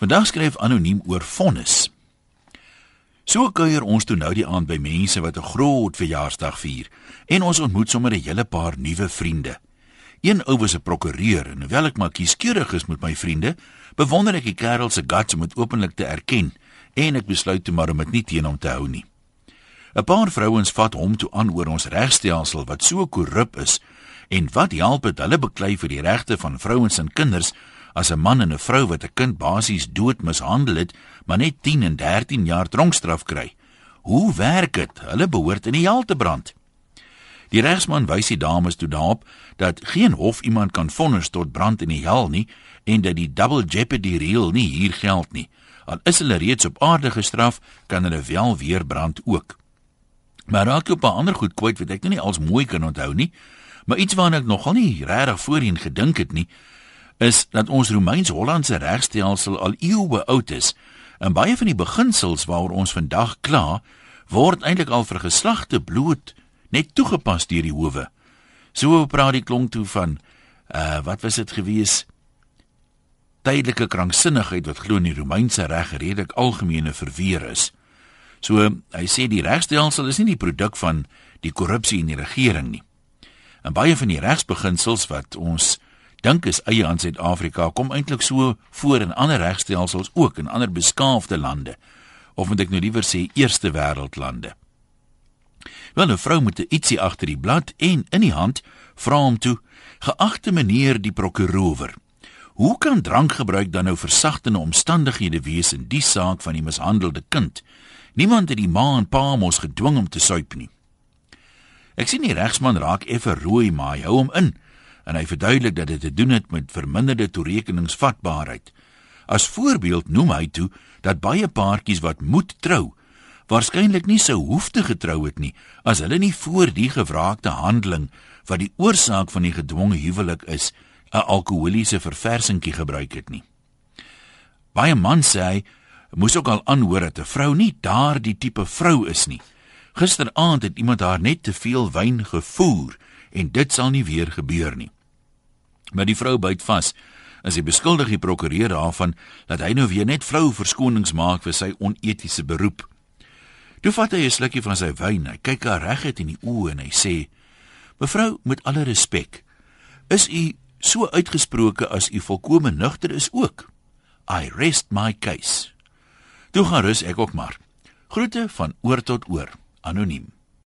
Vandag skryf anoniem oor vonnis. So kuier ons toe nou die aand by mense wat 'n groot verjaarsdag vier en ons ontmoet sommer 'n hele paar nuwe vriende. Een ou was 'n prokureur en hoewel ek maar kieskeurig is met my vriende, bewonder ek die kerel se guts om dit openlik te erken en ek besluit toe maar om dit nie teen hom te hou nie. 'n Paar vrouens vat hom toe aan oor ons regstelsel wat so korrup is en wat help dit hulle beklei vir die regte van vrouens en kinders as 'n man en 'n vrou wat 'n kind basies dood mishandel het, maar net 10 en 13 jaar tronkstraf kry. Hoe werk dit? Hulle behoort in die hel te brand. Die regsman wys die dames toe daarop dat geen hof iemand kan vonnis tot brand in die hel nie en dat die double jeopardy reël nie hier geld nie. Al is hulle reeds op aarde gestraf, kan hulle wel weer brand ook. Maar raak op 'n ander goed kwyt wat ek nou nie als mooi kan onthou nie, maar iets waarna ek nogal nie regtig voorheen gedink het nie, is dat ons Romeins-Hollandse regstelsel al eeue oud is en baie van die beginsels waaroor ons vandag kla, word eintlik al vir geslagte bloot net toegepas deur die howe. So praat die klonk toe van uh wat was dit gewees? Tydelike kranksinnigheid wat glo in die Romeinse reg redelik algemene verweer is. So hy sê die regstelsel is nie die produk van die korrupsie in die regering nie. En baie van die regsbeginsels wat ons dink is eie aan Suid-Afrika kom eintlik so voor in ander regstelsels ook in ander beskaafde lande of moet ek nou liewer sê eerste wêreld lande. Wel 'n vrou moet ietsie agter die blad en in die hand vra hom toe: "Geagte meneer die prokureur, hoe kan drankgebruik dan nou versagtende omstandighede wees in die saak van die mishandelde kind? Niemand het die ma en pa mos gedwing om te suip nie." Ek sien die regsman raak effe rooi, maar hy hou hom in en hy verduidelik dat dit te doen het met verminderde toerekeningsvatbaarheid. As voorbeeld noem hy toe dat baie paartjies wat moet trou, waarskynlik nie sou hoef te getrou het nie as hulle nie voor die gevraagde handeling wat die oorsaak van die gedwonge huwelik is, 'n alkoholiese verversingkie gebruik het nie. Baie mans sê hy moes ook al aanhoor dat 'n vrou nie daardie tipe vrou is nie. Gisteraand het iemand haar net te veel wyn gevoer en dit sal nie weer gebeur nie. Maar die vrou byt vas. As hy beskuldig die prokureur daarvan dat hy nou weer net flou verskonings maak vir sy onetiese beroep. Toe vat hy 'n slukkie van sy wyn, hy kyk haar reguit in die oë en hy sê: "Mevrou, met alle respek, is u so uitgesproke as u volkome nugter is ook? I rest my case." Toe gaan rus ek ook maar. Groete van oor tot oor, anoniem.